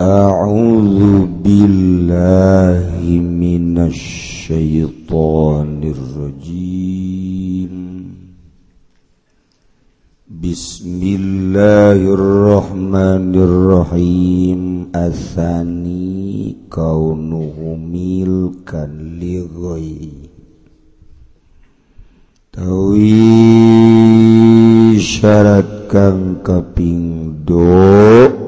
أعوذ بالله من الشيطان الرجيم بسم الله الرحمن الرحيم الثاني كونه ملكا لغيره tawi syarat kang kaping do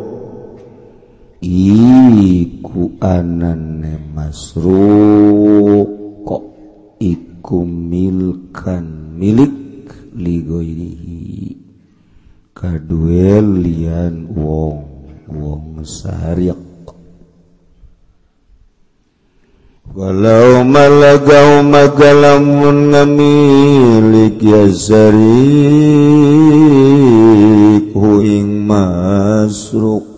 iku anane masruqa iku milkan? Milik ligoirihi kaduwe lian wong wong sariq ya. walau malagau magalamun ngamilik ya sarik huing masruk.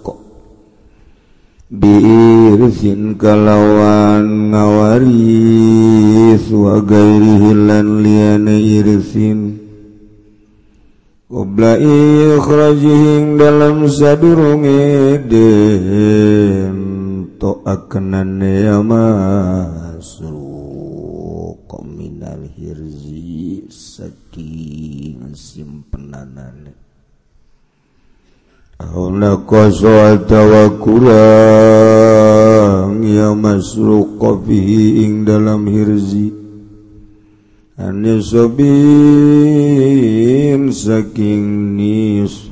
biirzin kalawan ngawari suagairi hilan liyane irsin. Qobla ikhrajihim dalam sadurunge den to akanane minal hirzi saking simpenanane. kurang ya masruk kopihi ing dalam hirzi. An sobin saking nisobi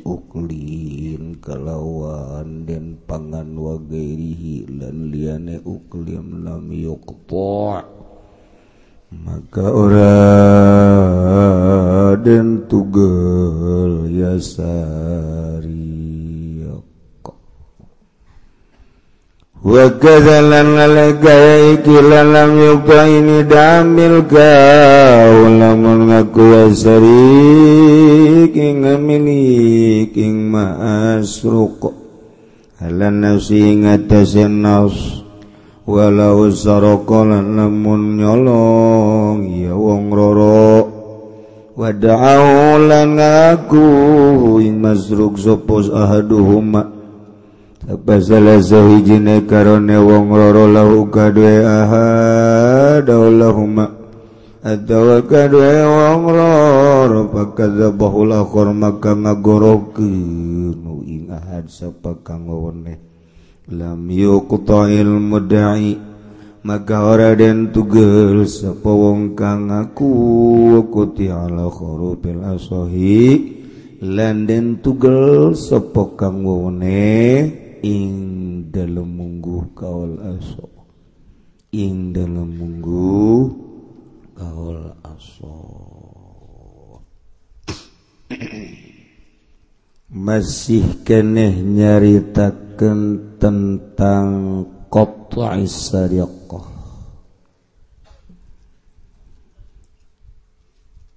uklin kalawan dan pangan wa gairihi lan liyane uklim lam yuqta' maka ora den tugel yasari wa kadzalan iki ikilan lam yukta ini damil kau lamun ngaku yasari king ngamilik king ma'asruq Halan nafsi ngatasin nafsu walau sarokolan namun nyolong ya wong roro wada'aulan ngaku ing masruk sopos ahaduhuma. Apa salah sahijine karone wong roro lahu kadwe ahadaulahuma atau kadwe wong roro pakadzabahu lakhor maka ngagorokin ing ahad sapa kang wewenneh lam yuqta'il mudda'i maka ora den tugel sapa wong kang ngaku kuti ala khurufil asahi lan den tugel sapa kang wone ing dalem munggu kaul aso ing dalem munggu kaul aso masih keneh nyaritakan tentang qat'i sariqah.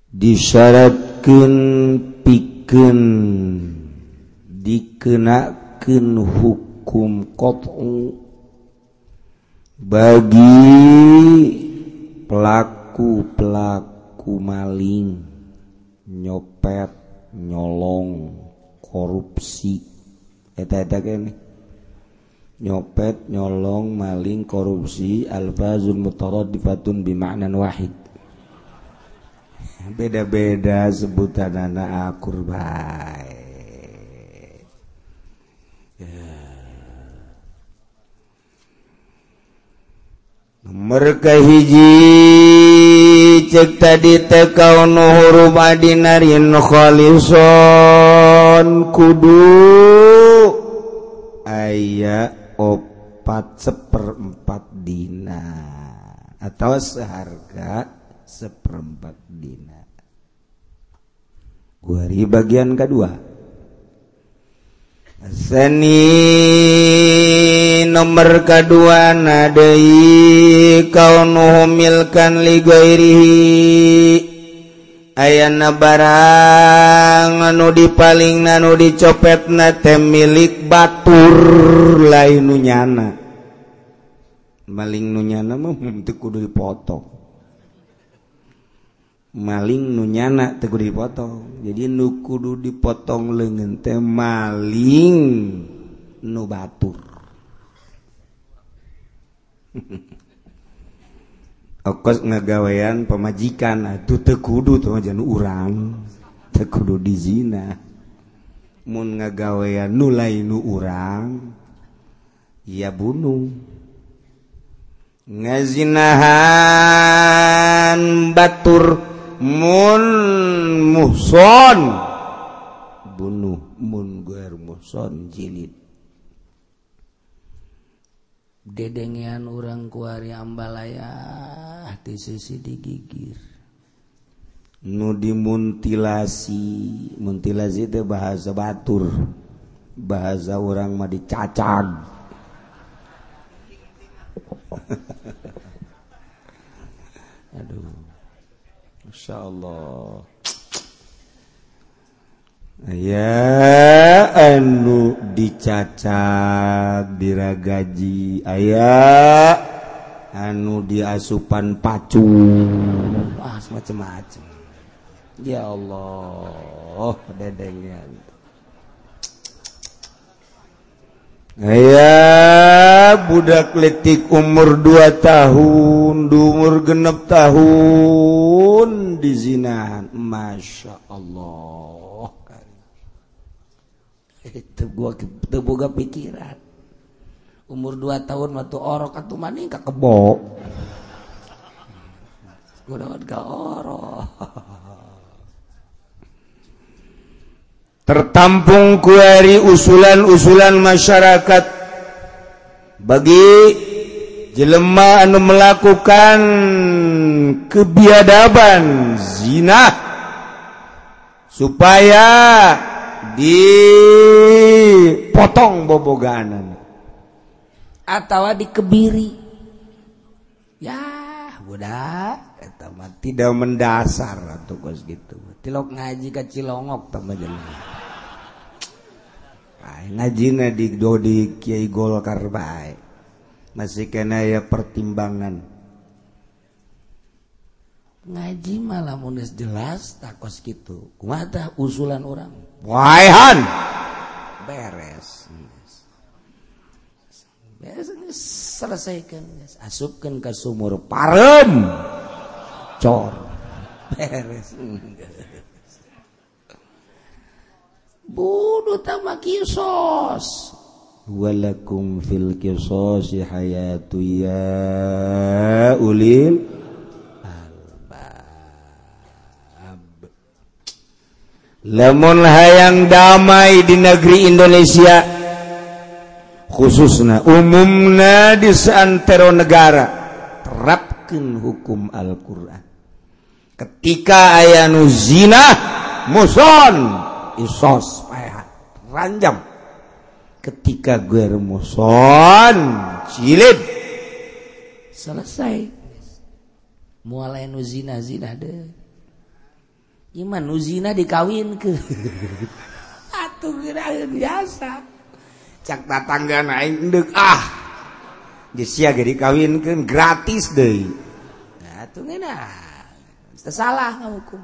Disyaratkan pikeun dikenakan hukum qat'u bagi pelaku-pelaku maling nyopet nyolong. Korupsi. Eta-eta kene nyopet nyolong maling korupsi alfazul mutaraddifatun bima'nan wahid. Beda-beda sebutan anak akur baik. Ya. nomor hiji cek tadi tekau nuhuru Madinarin Khalison kudu aya opat seperempat dina atau seharga seperempat dina. Gua bagian kedua. seni nomor kedua nadai kau nuhumilkan ligairihi. Ayana barang anu dipaling nanu dicopet na milik batur lain nunyana maling nunyana mah kudu dipotong. maling nunyana teguh dipotong. Jadi nu kudu dipotong lengan teh maling nu batur. Okos ngagawean pemajikan ah, teu kudu tuh jangan urang teu kudu di zina mun ngagawean nu lain nu urang ya bunuh ngazinahan batur mun muhson. Bunuh mun guer muhson jilid. Dedengean orang kuari ambalaya di sisi digigir. Nu dimuntilasi muntilasi itu bahasa batur. Bahasa orang mah dicacag. Aduh. Masya Allah ya anu dicacat bira gaji anu diasupan pacu. Ah macem-macem. Ya Allah oh dedenya Aya budak letik umur 2 tahun umur genep tahun dizinahan Masya Allah. Itu gua boga pikiran. Umur 2 tahun waktu orok atau maning kebo mudah-mudahan orok. tertampung kuari usulan-usulan masyarakat. Bagi jelema anu melakukan kebiadaban zina. Supaya dipotong boboganan. Atau dikebiri. Ya budak tidak mendasar atau gitu. tilok ngaji ka Cilongok tamajen. Bae ngajina di do di Kiai Golkar bae. Masih kena ya pertimbangan. Ngaji malah munis jelas takos gitu. Kumaha tah usulan orang? Waehan. Beres. Beres selesaikan asupkan ke sumur parem. Cor. Beres. bunuh sama kisos. Walakum fil qisasi hayatu ya ulil albab. Lamun hayang damai di negeri Indonesia khususna umumna di seantero negara terapkan hukum Al-Qur'an. Ketika ayanu zina muson isos ranjam. Ketika gue remuson cilid selesai. Mulai nu zina zina deh. Iman nu zina dikawin ke. Atuh kira biasa. Cak tatangga naik ndek ah. Geus gede kawin ke gratis deh. Nah tuh ngena salah ngahukum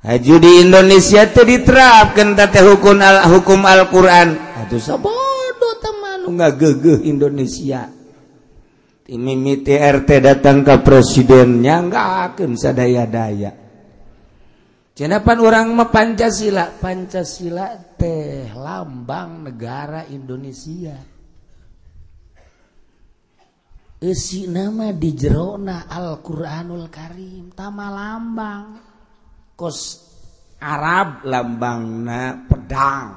Haju di Indonesia tadi diterapkan tete hukum al hukum Al-Qur'an. Aduh sabodo teman nggak gegeh Indonesia. Mimi TRT datang ke presidennya nggak akan sadaya-daya. Cenapan orang mah Pancasila, Pancasila teh lambang negara Indonesia. Esi nama di jerona Al-Qur'anul Karim, tama lambang. Arab lambangna pedang.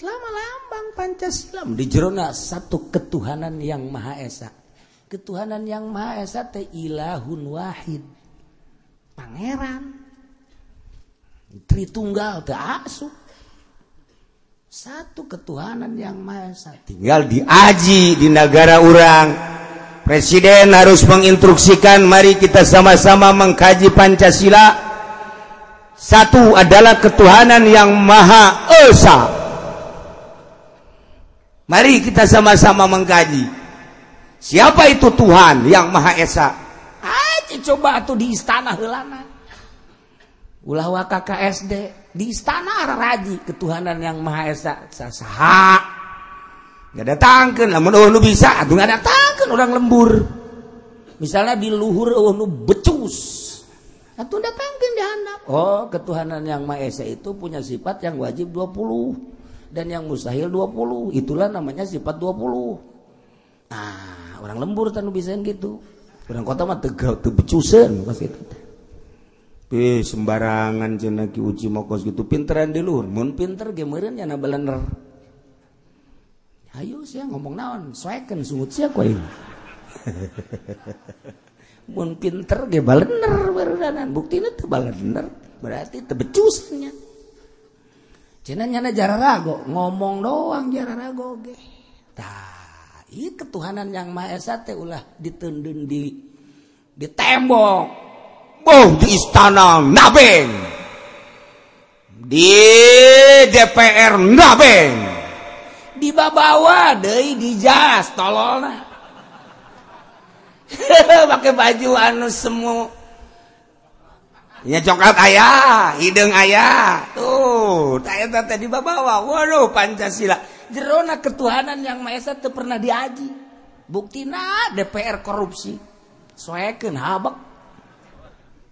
Lama-lambang Pancasila. Di Jerona satu ketuhanan yang Maha Esa. Ketuhanan yang Maha Esa teh ilahun wahid. Pangeran. Tritunggal teh asuh satu ketuhanan yang Maha Esa. Tinggal diaji di negara orang Presiden harus menginstruksikan mari kita sama-sama mengkaji Pancasila. Satu adalah ketuhanan yang Maha Esa. Mari kita sama-sama mengkaji. Siapa itu Tuhan yang Maha Esa? Aja coba tuh di istana helana. ulah waka KSD di istana raji ketuhanan yang Maha Esa saha datangkan namun bisa. Datangkan orang lembur. Misalnya di luhur becus. Atau datangkan jahanam oh ketuhanan yang Maha Esa itu punya sifat yang wajib 20 dan yang mustahil 20 itulah namanya sifat 20 nah orang lembur tanu bisa gitu. Orang kota mah tegak tebecusan pas itu. Pih, sembarangan cenaki uci mokos gitu. Pinteran di luhur. Mun pinter gemeurnya na belener. Ayo sih ngomong naon? Soekan sungut sih aku ini mun pinter ge balener beredanan bukti itu balener berarti tebecusnya cina nyana jara rago ngomong doang jara rago ge. Tah ini ketuhanan yang maha esa teh ulah ditendun di di tembok di istana nabeng. Di DPR nabeng dibawa deh di jas tolol pakai baju anu semua ya coklat ayah hidung ayah. Tuh tak tadi bawa waduh Pancasila. Jerona ketuhanan yang Maha Esa itu pernah diaji. Bukti nah DPR korupsi. Soekeun habak.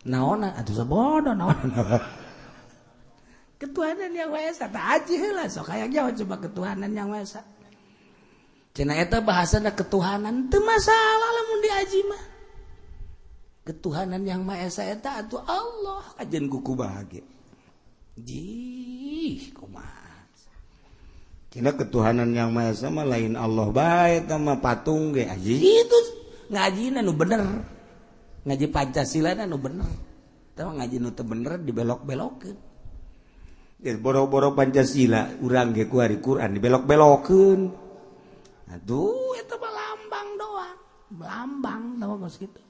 Naon atuh sabodo naon ketuhanan yang Wesa sok so kayaknya coba ketuhanan yang Wesa Cina eta bahasa ada ketuhanan itu masalah lamun diaji mah. Ketuhanan yang Maha Esa eta atau Allah. Kajian kuku bahagia. Jih kumaha. Cina ketuhanan yang Maha Esa mah lain Allah baik sama patung ge aji. Itu ngaji nu bener. Ngaji Pancasila nu bener. Tapi ngaji nu bener dibelok-belokin. Boro-boro Pancasila urang ge ku hari Quran dibelok-belokeun. Aduh itu mah lambang doang. Lambang tahu geus gitu.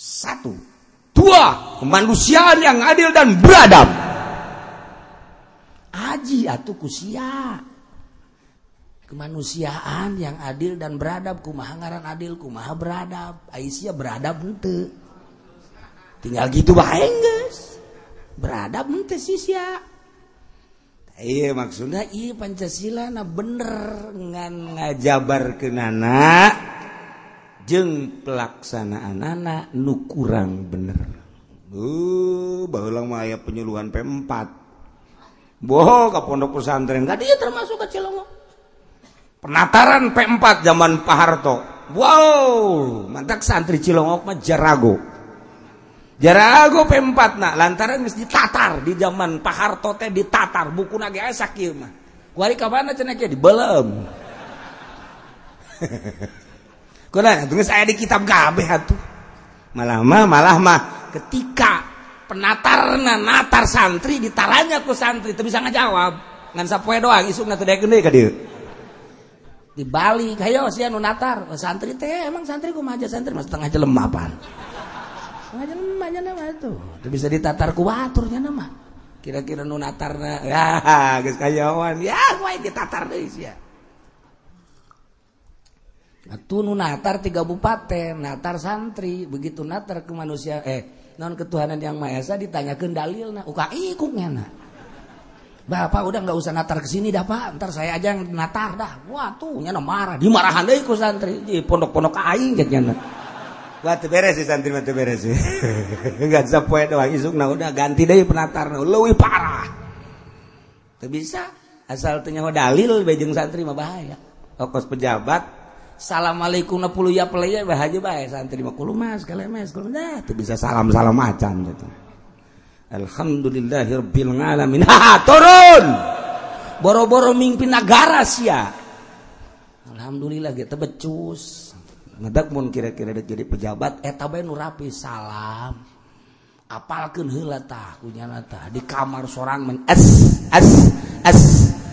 Satu. Dua kemanusiaan yang adil dan beradab. Aji atuh kusia kemanusiaan yang adil dan beradab kumaha ngaran adil kumaha beradab. Aisyah beradab ente tinggal gitu bae geus beradab ente sia iya maksudnya iya Pancasila na bener. Ngan ngajabar kenana jeng pelaksanaan anak nu kurang bener. Uh, bahulang mah aya penyuluhan P4 boh ke pondok pesantren. Gak dia termasuk ke Cilongok penataran P4 zaman Pak Harto. Wow mantap santri Cilongok mah jarago jarago P4 nak. Lantaran mesti ditatar di zaman Pak Harto teh ditatar. Buku nage aya sakieu mah. Kuari ka mana cenah di belum Kuna tunggu saya di kitab kabeh atuh. Malah mah malah mah. Ketika penatarna natar santri ditaranya ku santri teu bisa ngajawab. Ngan sapoe doang isuk teu deui ka dieu di Bali kayo sih anu natar. Oh, santri teh emang santri ku maja santri mas tengah jelem apaan aja nama itu. Itu bisa ditatar ku baturnya nama. Kira-kira nu natar na ya guys kayawan. Ya gue ditatar deh ya Atuh nu natar tiga bupaten, natar santri, begitu natar ke manusia, eh non ketuhanan yang maha esa ditanyakan dalil nah, uka ikutnya nah. Bapak udah nggak usah natar ke sini dah pak, ntar saya aja yang natar dah. Wah tuh nyana marah, dimarahan deh ikut santri, di pondok-pondok aing nyana. Wah tuh beres sih santri mah beres sih. Gak bisa poe doang isuk nah udah ganti deh penatar nah, lebih parah. Tuh bisa, asal ternyata dalil bejeng santri mah bahaya. Okos pejabat, Assalamualaikum na puluh ya pelaya bahaya bahaya santri mah kulu mas kalemes kulu nah tuh bisa salam salam macan gitu. Alhamdulillahirabbil alamin. Ha, turun. Boro-boro mimpi negara sia. Alhamdulillah kita becus. ngedekmun kira-kira jadi pejabat eh, eteta nu rapi salam. Apalkan helatah kunyana nata di kamar seorang men as as as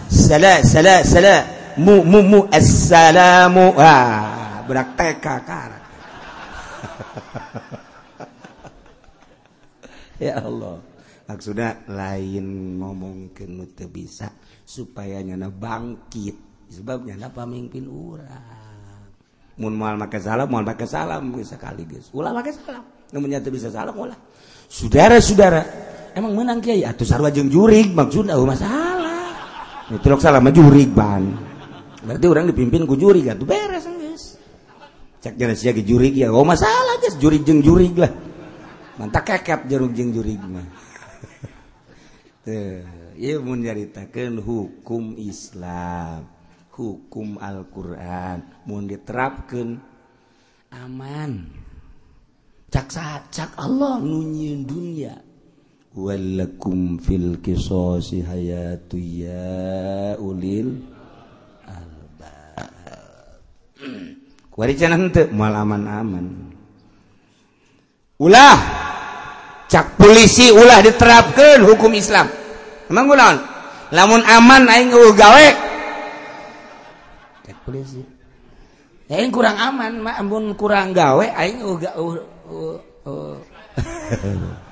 sala sala sala mu mu mu assalamu. Ah berak TK kar ya Allah. Maksudnya lain ngomong ke bisa supaya nyana bangkit. Sebabnya nyana pemimpin urang? mun moal make salam moal make salam bisa kali geus ulah make salam. Namanya teu bisa salam ulah. Saudara-saudara emang menang kiai? Atuh sarwa jeung jurig maksudna eueuh masalah itu lok salam jurig ban. Berarti orang dipimpin ku jurig atuh beres geus. Cek jeung sia ge jurig ya oh masalah geus. Jurig jeung jurig lah. Mantak kekep jeruk jeung jurig mah. Teu ieu mun nyaritakeun hukum Islam. hukum Alquran. Mau diterapkan aman. Cak-cak Allah nunyin dunia. Walakum fil qisasi hayatu ya ulil albab. Warisan henteu? Moal aman-aman. Ulah. Cak polisi ulah diterapkan hukum Islam. Emang ulah lamun aman aing gawe polisi Aing kurang aman mak ampun kurang gawe aing uga uh, uh, uh.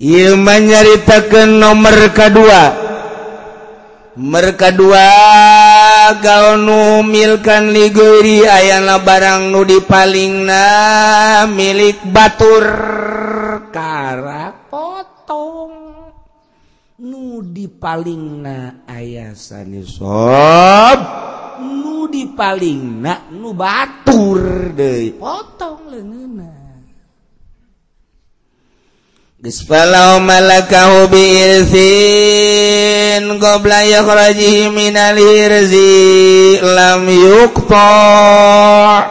Ieu mah nyaritakeun nomor kadua. Merka dua kau numilkan liguri ayana barang nu dipalingna milik batur kara nudi paling na ayah sani sob. Nudi paling na nu batur deh potong lengan Gisfalau malakahu bi'irthin Qobla yakhrajihi minal hirzi Lam yukta'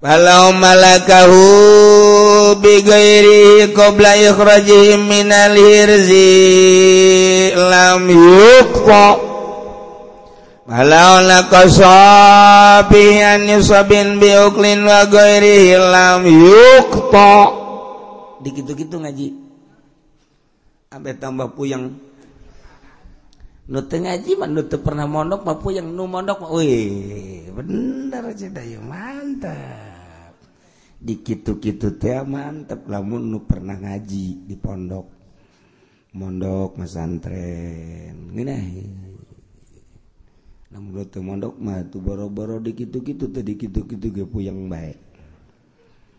Falau malakahu bighairihi qabla ikhrajihim minal hirzi lam yuqta Walaula kasabi an yusabin bi uklin wa gairi lam yuqta. Dikitu-kitu ngaji. Ambe tambah puyeng. Nu ngaji mah nute pernah mondok mah puyeng nu mondok mah bener cita ya, mantap. dikitu-kitu mantap lamun nu pernah ngaji di pondok. Mondok masantren namun teu mondok mah tuh boro-boro dikitu-kitu teh dikitu-kitu ge puyeng baik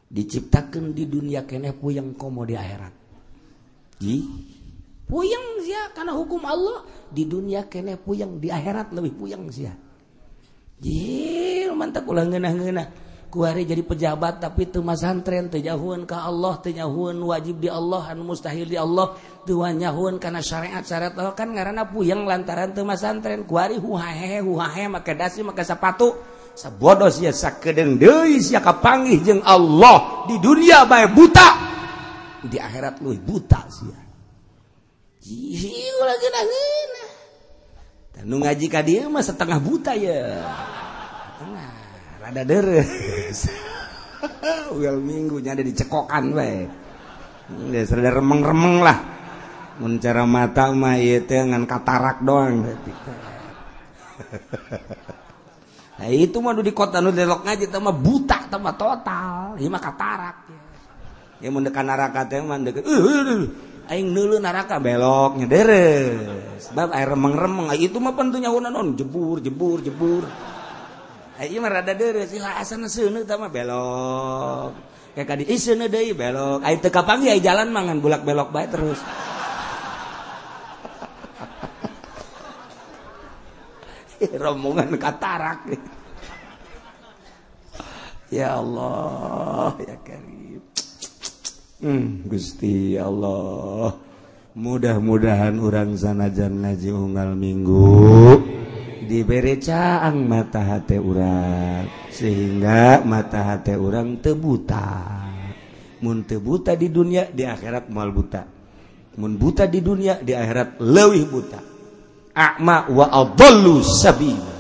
diciptakan di dunia keneh puyeng komo di akhirat. Ji? Puyeng sia karena hukum Allah di dunia keneh puyeng di akhirat lebih puyeng sia. Ji mantap ulah ngeunah-ngeunah kuari jadi pejabat tapi temasantren tejahun ke Allah tenyahun wajib di Allah anu mustahil di Allah tuanyahun karena syariat syariat Allah oh, kan karena puyeng lantaran temasantren kuari huhahe huhahe maka dasi maka sepatu sabodos ya sakedeng deui sia kapanggih jeung Allah di dunia bae buta. Di akhirat lu buta sia. Jihiu lagi nangin nu ngaji ka dia mah setengah buta ya setengah. ada deres Ugal minggunya ada dicekokan we. Ya serada remeng-remeng lah. Mun cara mata mah ieu teh ngan katarak doang. nah, itu mah di kota nu delok ngaji teh mah buta teh mah total. Ieu mah katarak. Ya mun dekat neraka teh mah dekat euh, euh, euh, aing neuleu neraka beloknya deres. Sebab air remeng-remeng itu mah pentunya naon jebur jebur jebur. Iya, rada belok. Belok. Kapang ya, jalan mangan bulak belok baik terus. Rombongan katarak ya Allah ya karim. Hmm, Gusti Allah. Mudah-mudahan orang sana jangan ngaji unggal minggu diberi caang mata hati orang sehingga mata hati orang tebuta mun tebuta di dunia di akhirat mal buta. Mun buta di dunia di akhirat lebih buta. Akma wa adallu sabila.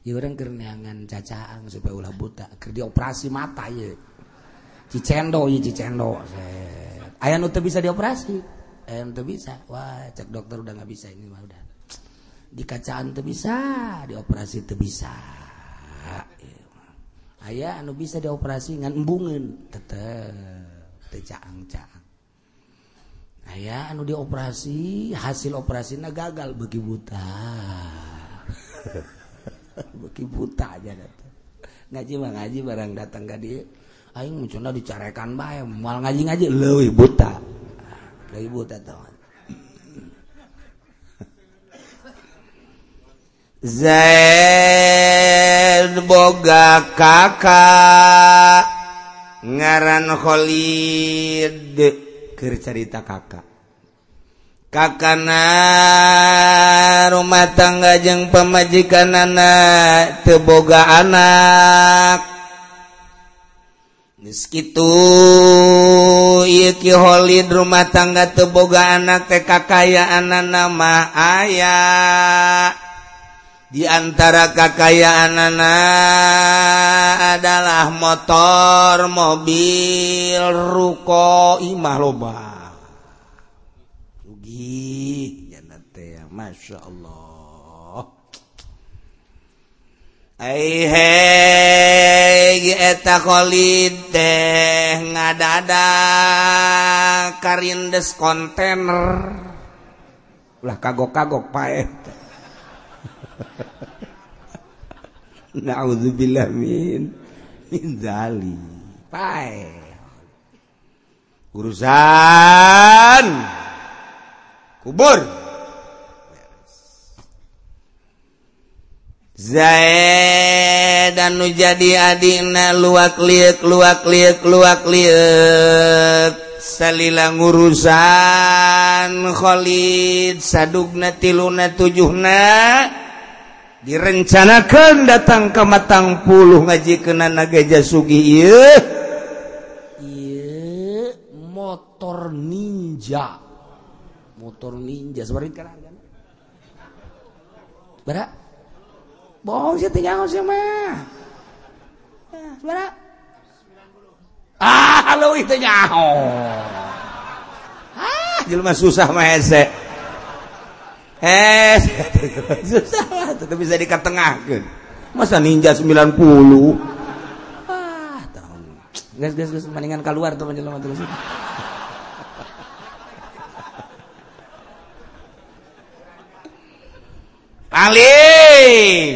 Ya orang kerneangan cacaang supaya ulah buta. Keur dioperasi mata ya. Cicendo ya cicendo aya nu bisa dioperasi? Aya nu bisa. Wah cek dokter udah nggak bisa ini mah udah di kacaan teu bisa dioperasi teu bisa. Aya anu bisa dioperasi ngan embungeun. Tetep teu caang-caang. Anu dioperasi hasil operasi gagal bagi buta. Buta aja ngaji mah ngaji barang datang ke dia aing muncul dicarekan bae mal ngaji ngaji leuwih buta. Leuwih buta tau Zaid boga kakak ngaran Khalid. Keur carita kakak kakana rumah tangga jeung pemajikanana teu boga anak. Meskitu iki Khalid rumah tangga teu boga anak teh kakayaan nama aya Di antara kakayaan anak adalah motor, mobil, ruko, imah loba. Rugi, ya masya Allah. Eta Khalid teh ngadada karindes kontainer. Ulah kagok-kagok paet. Naudzubillah min min zali. Pae. Urusan kubur. Zaid anu jadi adina luak liek luak liek luak liek salila urusan Khalid sadugna tiluna tujuhna direncanakan datang ke matang puluh ngaji kena nagaja sugi iya. Iya motor ninja. Motor ninja sebarin kan bara bohong sih tinggal sih mah bara ah halo itu nyaho. Ah jelma susah mah hese eh susah. Tetap bisa dikatengahkan masa ninja 90 ah tahun gas gas gas mendingan keluar tuh penjelma terus paling.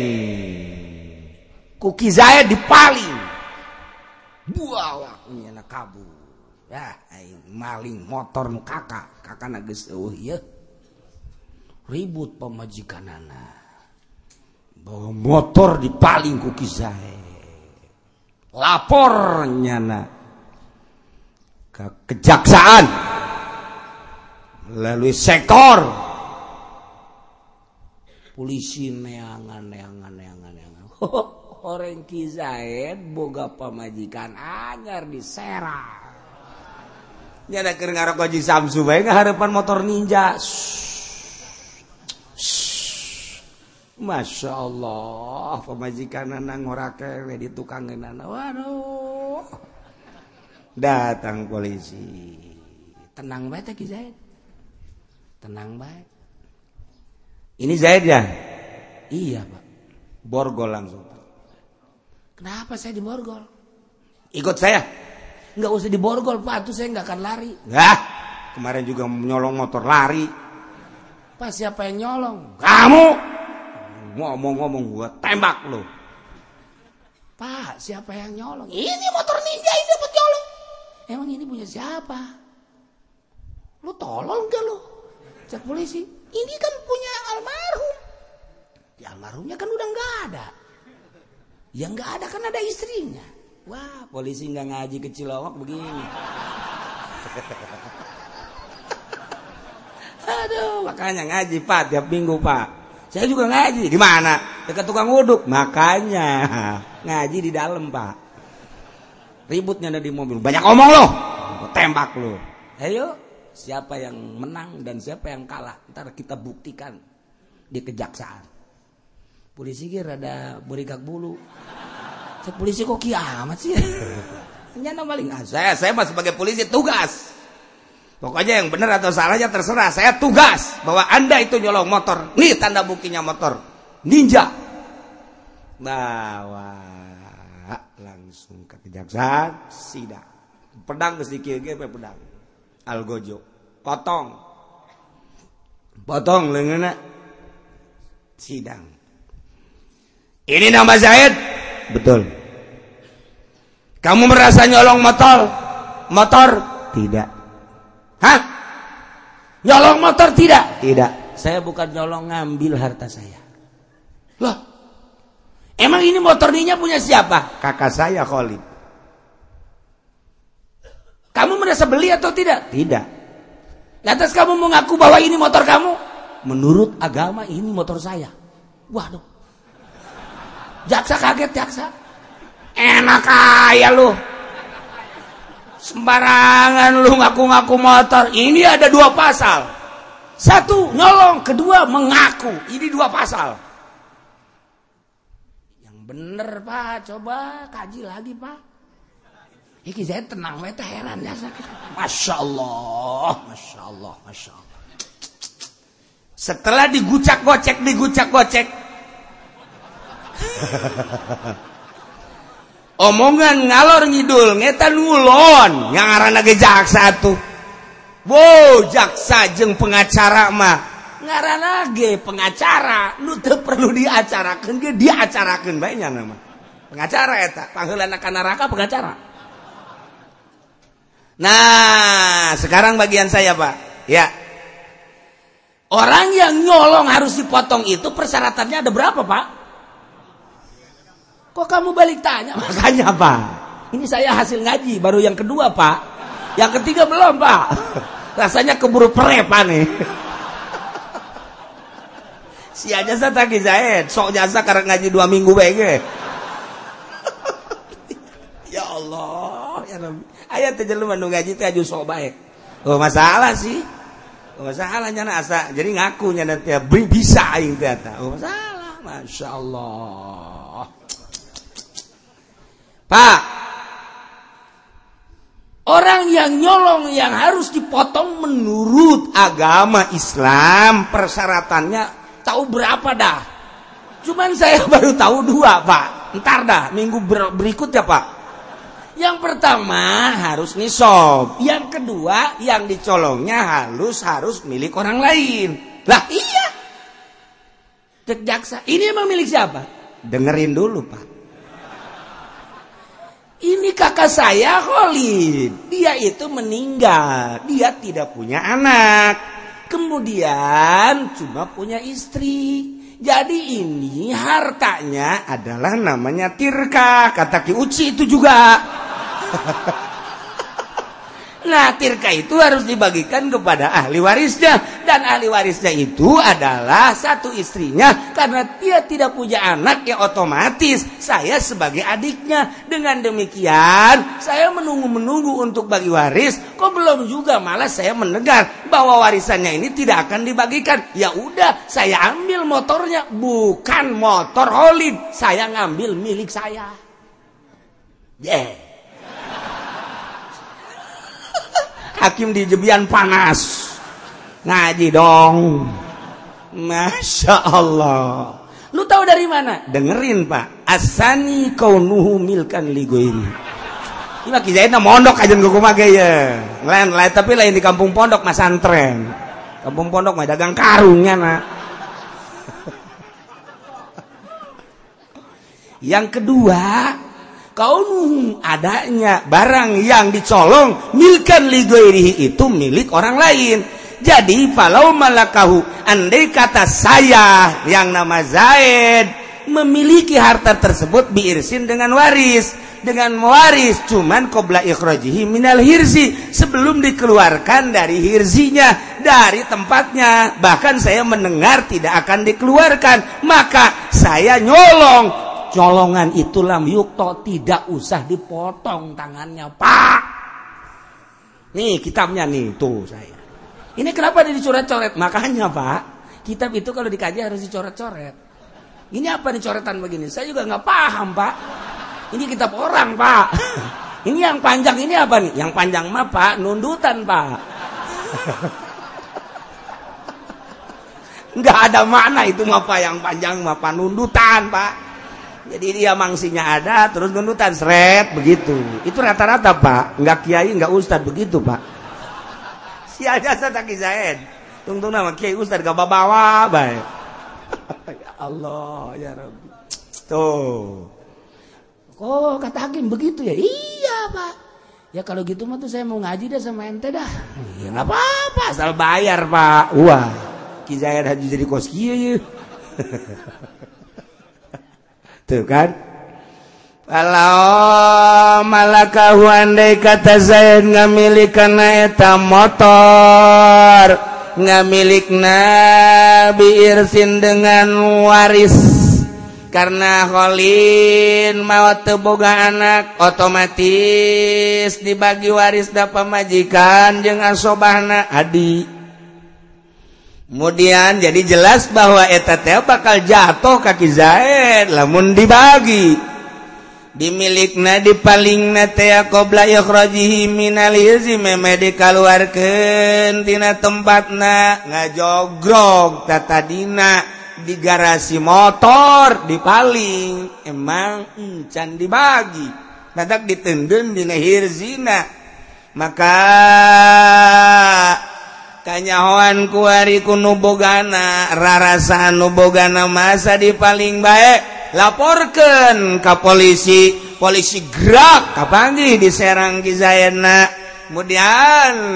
Kuki saya dipaling buah waknya nak kabur ya maling motor kakak. Kakak nages oh iya ribut pemajikan anak. Bawa motor di paling kuki saya lapornya ke kejaksaan. Melalui sektor. Polisi neangan neangan neangan neangan. Orang kizaid boga pemajikan anyar diserang nyada keur ngarok Samsu harapan motor ninja Masya Allah pemajikan ngorake di tukang Waduh. Datang polisi. Tenang baik Ki Zaid. Tenang baik. Ini Zaid ya? Iya Pak. Borgol langsung kenapa saya di borgol ikut saya. Nggak usah di borgol Pak. Tuh saya nggak akan lari. Nah kemarin juga menyolong motor lari. Pak siapa yang nyolong? Kamu ngomong-ngomong gua tembak lo Pak siapa yang nyolong? Ini motor ninja ini dapat nyolong. Emang ini punya siapa? Lu tolong gak lu? Cek polisi. Ini kan punya almarhum. Ya almarhumnya kan udah nggak ada. Yang nggak ada kan ada istrinya. Wah polisi nggak ngaji kecil awak begini. Aduh makanya ngaji pak tiap minggu pak saya juga ngaji. Di mana? Dekat tukang wuduk. Makanya ngaji di dalam, Pak. Ributnya ada di mobil. Banyak omong loh. Tembak lo. Ayo, siapa yang menang dan siapa yang kalah. Ntar kita buktikan di kejaksaan. Polisi kira ada berikak bulu. Polisi kok kiamat sih? Nyana paling. Ah, saya saya mas sebagai polisi tugas. Pokoknya yang benar atau salahnya terserah. Saya tugas bahwa Anda itu nyolong motor. Nih tanda buktinya motor. Ninja. Bawa langsung ke kejaksaan sidang. Pedang ke sikil pedang. Algojo. Potong. Potong lengan sidang. ini nama Zaid betul kamu merasa nyolong motor motor tidak hah? Nyolong motor tidak? Tidak. Saya bukan nyolong ngambil harta saya. Loh emang ini motornya punya siapa? Kakak saya Khalid. Kamu merasa beli atau tidak? Tidak. Lantas kamu mengaku bahwa ini motor kamu? Menurut agama ini motor saya. Waduh. Jaksa kaget jaksa. Enak kaya lu sembarangan lu ngaku-ngaku motor. Ini ada dua pasal. Satu nyolong kedua mengaku. Ini dua pasal. Yang bener pak. Coba kaji lagi pak. Iki saya tenang weta heran ya Masya Allah Masya Allah Masya Allah. Setelah digucak gocek Digucak gocek omongan ngalor ngidul ngetan yang arana ge jaksa tuh wow jaksa jeng pengacara mah. Ngarana ge pengacara lu teu perlu diacarakeun ge diacarakeun bae nya nama. Pengacara eta pangheulana ka neraka pengacara. Nah sekarang bagian saya Pak. Ya. Orang yang nyolong harus dipotong itu persyaratannya ada berapa Pak Kok kamu balik tanya? Makanya Pak. Ini saya hasil ngaji baru yang kedua Pak. Yang ketiga belum Pak. Rasanya keburu prepa nih. si aja saya tagi Zaid. Sok jasa karena ngaji dua minggu baik ya Allah. Ya Rabbi. Ayat lu mandung ngaji teh aju sok baik. Oh masalah sih. Oh, masalah nyana asa. Jadi ngaku nyana teh bisa aing teh Oh masalah. Masya Allah. Pak, orang yang nyolong yang harus dipotong menurut agama Islam persyaratannya tahu berapa dah? Cuman saya baru tahu dua pak. Ntar dah minggu ber berikut ya pak. Yang pertama harus nisob. Yang kedua yang dicolongnya halus harus milik orang lain. Lah iya. Cek jaksa. Ini emang milik siapa? Dengerin dulu pak ini kakak saya Khalid. Dia itu meninggal. Dia tidak punya anak. Kemudian cuma punya istri. Jadi ini hartanya adalah namanya Tirka. Kata Ki Uci itu juga. Nah, tirka itu harus dibagikan kepada ahli warisnya dan ahli warisnya itu adalah satu istrinya karena dia tidak punya anak ya otomatis saya sebagai adiknya. Dengan demikian, saya menunggu-menunggu untuk bagi waris, kok belum juga malah saya mendengar bahwa warisannya ini tidak akan dibagikan. Ya udah, saya ambil motornya bukan motor Holid, saya ngambil milik saya. Yeah. Hakim di jebian panas. Ngaji dong. Masya Allah. Lu tahu dari mana? Dengerin pak. Asani kau nuhu milkan ligo ini ini lagi jadi mondok aja gue kumage ya. Lain lain tapi lain di kampung pondok mas antren kampung pondok mah dagang karungnya nak. Yang kedua kaum adanya barang yang dicolong milkan ligoirihi itu milik orang lain. Jadi falau malakahu andai kata saya yang nama Zaid memiliki harta tersebut biirsin dengan waris dengan waris cuman qabla ikhrajihi minal hirzi sebelum dikeluarkan dari hirzinya dari tempatnya bahkan saya mendengar tidak akan dikeluarkan maka saya nyolong colongan itu lam yukto tidak usah dipotong tangannya pak. Nih kitabnya nih tuh saya. Ini kenapa dia dicoret-coret? Makanya pak kitab itu kalau dikaji harus dicoret-coret. Ini apa nih coretan begini? Saya juga nggak paham pak. Ini kitab orang pak. Ini yang panjang ini apa nih? Yang panjang mah pak nundutan pak. Nggak ada makna itu mah yang panjang mah nundutan pak jadi dia mangsinya ada terus nunutan seret begitu. Itu rata-rata pak. Nggak kiai nggak ustad begitu pak. Si aja tak Zaid tunggu nama kiai ustad gak bawa baik ya Allah ya Rabbi. Tuh. Kok kata hakim begitu ya? Iya pak. Ya kalau gitu mah tuh saya mau ngaji dah sama ente dah. Ya nggak apa-apa asal bayar pak. Wah kizayat haji jadi kos ya tuh kan? Kalau malakahuandai kata Zaid ngamilik karena eta motor ngamilik nabiirsin dengan waris. Karena Kholin mau teboga anak otomatis dibagi waris dapat majikan jangan sobahna adi kemudian jadi jelas bahwa eteta bakal jatuh kaki Zaid lamun dibagi. Dimilikna di paling natea qbla ikhrajihi minal izi tina tempatna. Ngajogrog tatadina di garasi motor dipaling. Emang can dibagi. Badak ditendun dina hirzina maka kanyahoan kuari kunubogana rarasan nubogana masa di paling baik laporkan ke polisi. Polisi gerak kapangi di Serang kemudian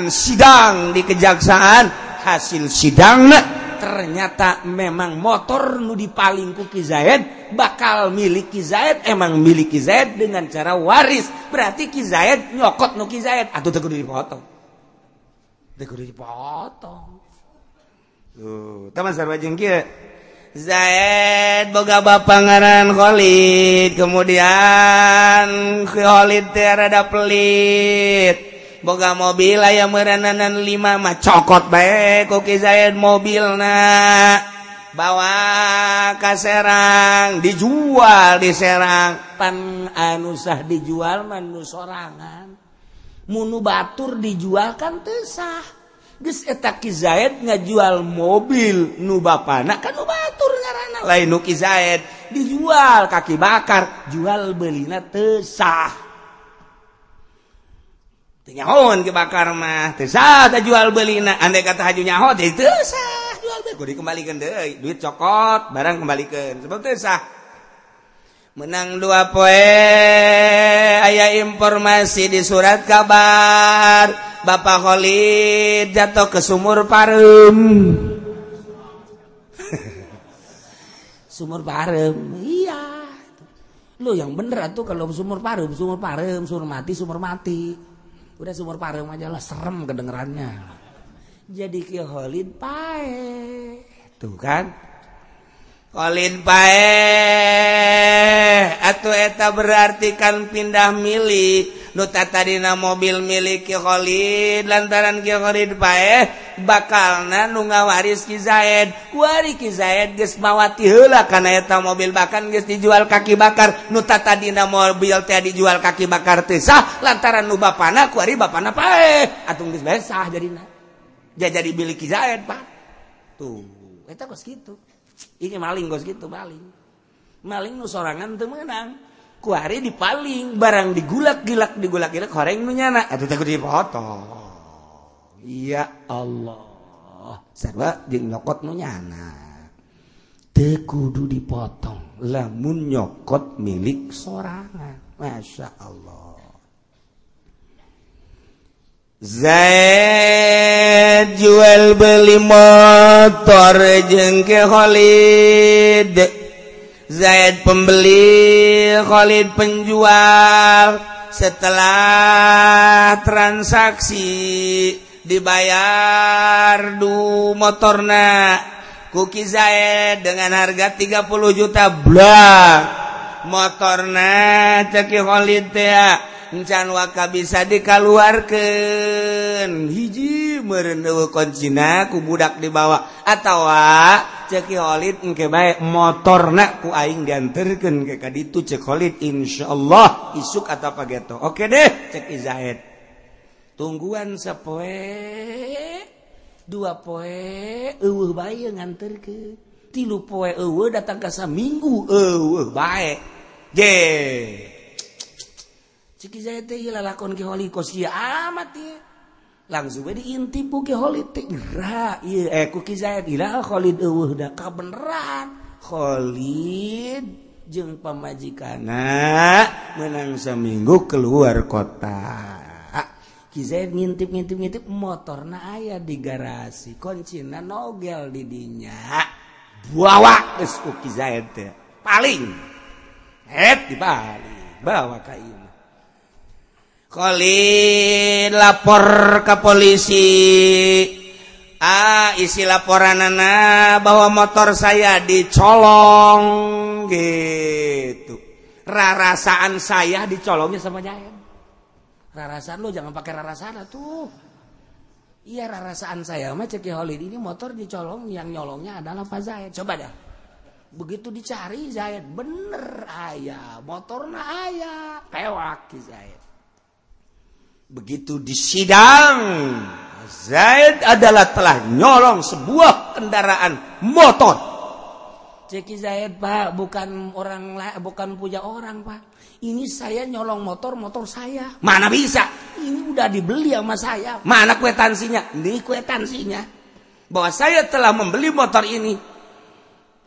sidang di kejaksaan. Hasil sidang ternyata memang motor nu dipaling ku Kizaid bakal milik Kizaid emang milik Kizaid dengan cara waris. Berarti Ki Kizaid nyokot nu Ki Kizaid atau tegur dipotong. dipotong Zaid boga ba ngaran Khlid kemudianlid terada pelit. Boga mobil aya merenanan 5 mah cokot baik. Koki Zaid mobil na bawa ka Serang dijual di Serang. Pan anusah dijual manu nu sorangan. munu batur dijualkan tesah Ki Zaid ngajual mobil nu bapana kan nu batur ngaranna. Lain Nuki Zaid dijual kaki bakar jual belina tesah nyaon ke bakar mah tesah tak jual belina andai kata haju nyaho jadi tesah jual beli kembalikeun deh duit cokot barang kembalikan. Sebab tesah menang dua poe ayah informasi di surat kabar. Bapak Khalid jatuh ke sumur parem. Sumur parem. Iya. Lo yang bener tuh kalau sumur parem sumur parem sumur mati sumur mati. Udah sumur parem aja lah serem kedengerannya. Jadi Ki Khalid pae. Tuh kan Olin pae atau eta berarti kan pindah milik. Nu tadina mobil milik ki Khalid lantaran ki Khalid pae bakalna nu ngawaris ki Zaid. Kuari ki Zaid geus mawati heula kana eta mobil bahkan geus dijual kaki bakar. Nu tadina mobil teh dijual kaki bakar teh sah. Lantaran nu bapana kuari bapana pae atuh geus bae sah jadina. Jadi milik ki Zaid Pak. Tuh kitu. ini maling gos gitu maling. Maling nu sorangan teu meunang. Ku hari dipaling barang digulak-gilak digulak-gilak horeng nu nyana. Atuh teh dipotong. Iya Allah. Sarwa jeung nyokot nu nyana. Teu kudu dipotong. Lamun nyokot milik sorangan. Masya Allah. Zaid jual beli motor jengke Khalid. Zaid pembeli, Khalid penjual. Setelah transaksi dibayar du motorna kuki Zaid dengan harga 30 juta bla. Motorna ceki Khalid teh encan waka bisa dikaluarkan hiji merendewe koncina ku budak dibawa. Atawa cekiholid engke baik motor nak ku aing dianterkan ke kaditu cekiholid insyaallah isuk atau pageto oke deh cek izahid tungguan sepoe dua poe eueuh bae nganterkeun. Tilu poe eueuh datang ka seminggu eueuh bae. Ge amat langsung diinti beneran Khlid jeung pemajikan menang seminggu keluar kota. Kizaid ngintip-ngintip-ngintip motor na ayah di garasi kuncina nogel di dinya. Bawa ke Kizaid paling. Et dibalik bawa kayu lapor ke polisi. Ah isi laporan anak bahwa motor saya dicolong gitu. Rarasaan saya dicolongnya sama Jaya rarasaan lo jangan pakai rarasaan tuh. Iya rarasaan saya mah cek Holid ini motor dicolong yang nyolongnya adalah Pak Zaid. Coba dah. Begitu dicari Zaid bener ayah. Motornya ayah. Pewak Zaid begitu disidang Zaid adalah telah nyolong sebuah kendaraan motor. Ceki Zaid Pak bukan orang bukan punya orang Pak. Ini saya nyolong motor motor saya. Mana bisa? Ini udah dibeli sama saya. Mana kwetansinya? Ini kwetansinya. Bahwa saya telah membeli motor ini.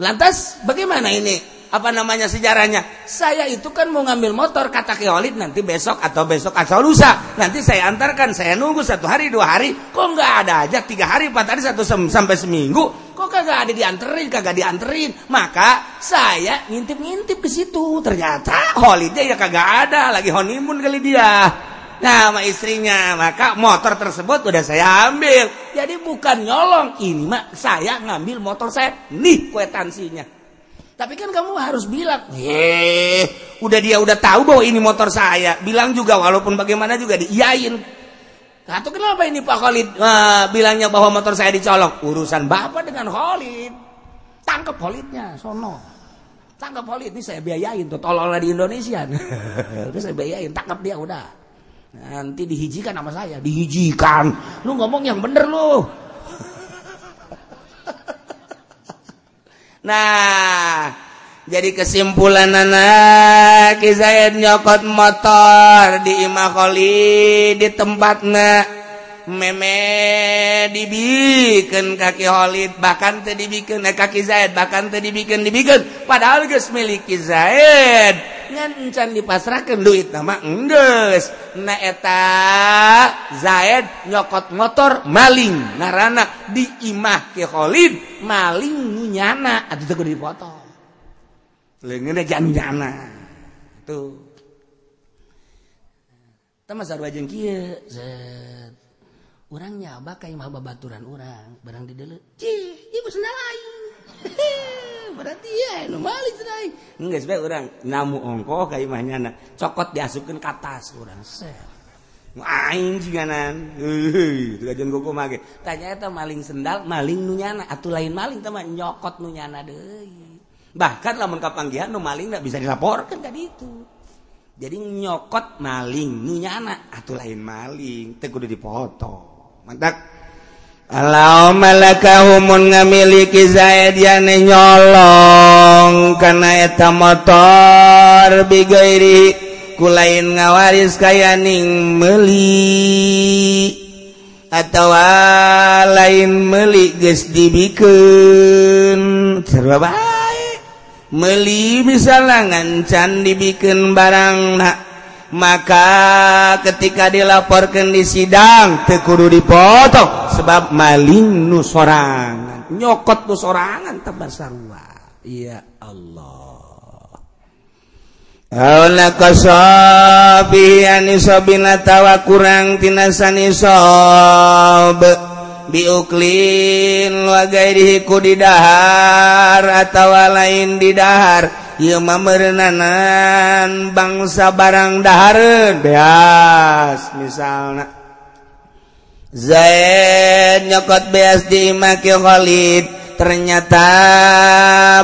Lantas bagaimana ini? Apa namanya sejarahnya saya itu kan mau ngambil motor kata Keolid nanti besok atau besok atau lusa nanti saya antarkan saya nunggu satu hari dua hari kok nggak ada aja tiga hari empat hari satu sem sampai seminggu kok kagak ada dianterin kagak dianterin maka saya ngintip-ngintip ke situ ternyata Holidnya ya kagak ada lagi honeymoon kali dia Nah, sama istrinya. Maka motor tersebut udah saya ambil. Jadi bukan nyolong. Ini mah saya ngambil motor saya. Nih kwetansinya. Tapi kan kamu harus bilang, eh, udah dia udah tahu bahwa ini motor saya. Bilang juga walaupun bagaimana juga diiyain. Atau kenapa ini Pak Khalid uh, bilangnya bahwa motor saya dicolong? Urusan bapak dengan Khalid. Tangkap Khalidnya, sono. Tangkap Khalid ini saya biayain tuh, tolonglah di Indonesia. Terus saya biayain, tangkap dia udah. Nanti dihijikan sama saya, dihijikan. Lu ngomong yang bener lu. Nah jadi kesimpulan anak Zaid nyokot motor di Imakoli di tempatnya meme dibikin kaki Holid bahkan tadi dibikin eh, kaki Zaid bahkan tadi dibikin dibikin. Padahal guys miliki Zaid. ngan can dipasrahkan duit nama endes. Naeta Zaid nyokot motor maling ngarana diimah ke Khalid maling nyana. Atuh kudu dipotong. Leungeunna jangan nyana. Tuh. Teman sarua jeung kieu urang nyaba ka imah babaturan urang barang di deuleu cih ieu lain orang namu ongko kaymahnya na. cokot diasukan ke atas orang. Main jiganan tujuan koko mage tanya itu maling sendal maling nunyana atau lain maling teman nyokot nunyana deh bahkan lamun kapanggihan nu maling nggak bisa dilaporkan tadi itu jadi nyokot maling nunyana atau lain maling. Teh kudu dipoto mantap. Allahummalakahumun ngamiliki Zaid yane nyolong kana eta motor bigairi kulain ngawaris kayaning meuli. Atau ah, lain meuli geus dibikeun. Sarua meuli bisa langan dibikin dibikeun barangna maka ketika dilaporkan di sidang tekuru dipotong. Sebab maling nu sorangan. Nyokot nu sorangan tabar sarua ya Allah. Aula kasabi anisabina tawa kurang tinasani sob biuklin wa dihiku ku didahar atawa lain didahar memerenanan bangsa barang dahar beas misalnya Zaid nyokot beas diimaki Khalid ternyata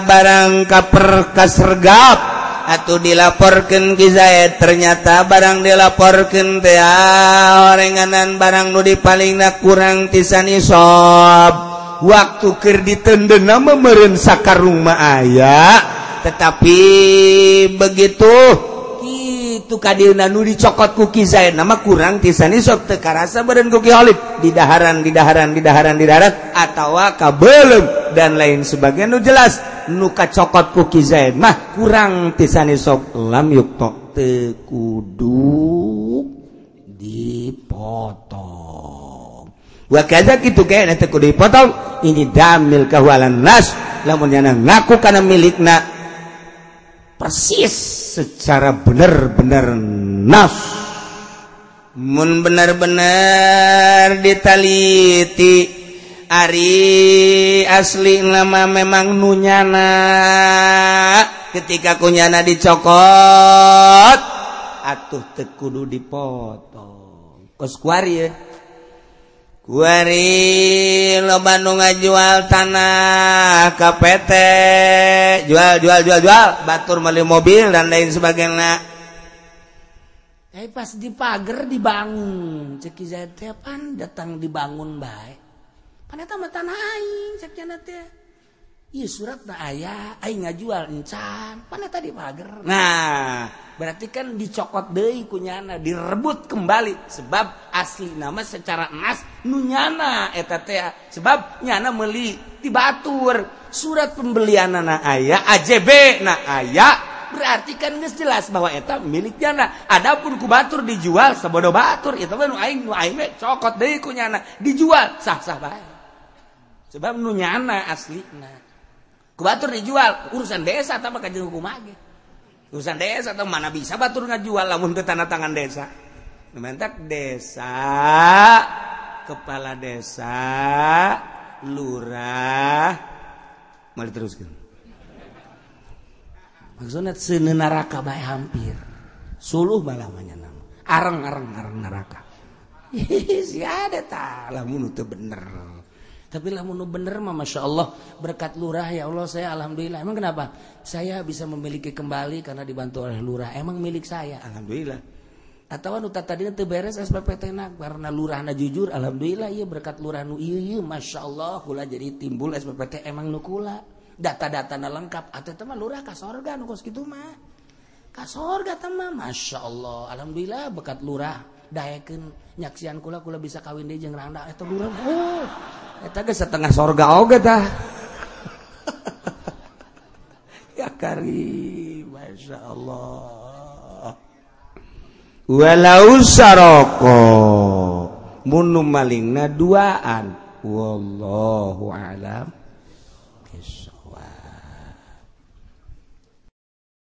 barang kaperkas regap atau dilaporkan ki Zaid ternyata barang dilaporkan teh ah, orenganan barang nu di paling kurang tisani sob waktu ker nama memeren sakar rumah ayah tetapi begitu. Itu kadirna nu dicokot kuki kizain nama kurang tisani sok teu karasa badan kuki holip di daharan di daharan di daharan di daharan atawa kabelum dan lain sebagainya nu jelas. Nu kacokot kuki kizain mah kurang tisani sok lam yukto teu kudu dipotong. Wa kaza kitu kayana teu kudu dipotong. Ini damil kahualan nas lamun yana ngaku kana milikna persis. Secara benar-benar naf mun benar-benar ditaliti. Ari asli lama memang nunyana. Ketika kunyana dicokot atuh tekudu dipotong. Koskuar ya. Wari lo Bandung ngajual tanah KPT jual jual jual jual batur beli mobil dan lain sebagainya. Eh pas di pagar dibangun ceki pan datang dibangun baik. Paneta mah tanah aing cek teh. surat aya ngajual encan. Mana tadi mager nah. Berarti kan dicokot De kunyana direbut kembali. Sebab asli nama secara emas nunyana teh. Sebab nyana meli dibatur. Surat pembelian anak aya AJB nah aya. Berarti kan nges jelas bahwa eta milik nyana. Adapun ku Batur dijual sebodoh Batur. Itu cokot De kunyana. Dijual sah-sah baik sebab nunyana asli nah Batur dijual urusan desa tak pakai hukum lagi. Urusan desa atau mana bisa batur ngajual lamun ke tanda tangan desa. Mentak desa, kepala desa, lurah, mari teruskan. Maksudnya sene neraka bae hampir. Suluh balamanya nama. Arang-arang arang neraka. Si ada tak lamun itu bener. tapi lah menu bener mah Masya Allah. Berkat lurah ya Allah saya Alhamdulillah. Emang kenapa? Saya bisa memiliki kembali karena dibantu oleh lurah. Emang milik saya. Alhamdulillah. Atau anu tadinya terberes SPPT nak. Karena lurah na jujur Alhamdulillah iya berkat lurah nu iya iya Masya Allah kula jadi timbul SPPT emang nu kula. Data-data na lengkap atau teman lurah kasorga nu kos gitu mah. Kasorga teman Masya Allah. Alhamdulillah berkat lurah. Dayakeun nyaksian kula kula bisa kawin deui jeung Randa eta lurah oh. Eta geus setengah sorga oge tah. ya kari, Masya Allah. Walau saroko munu malingna duaan. Wallahu alam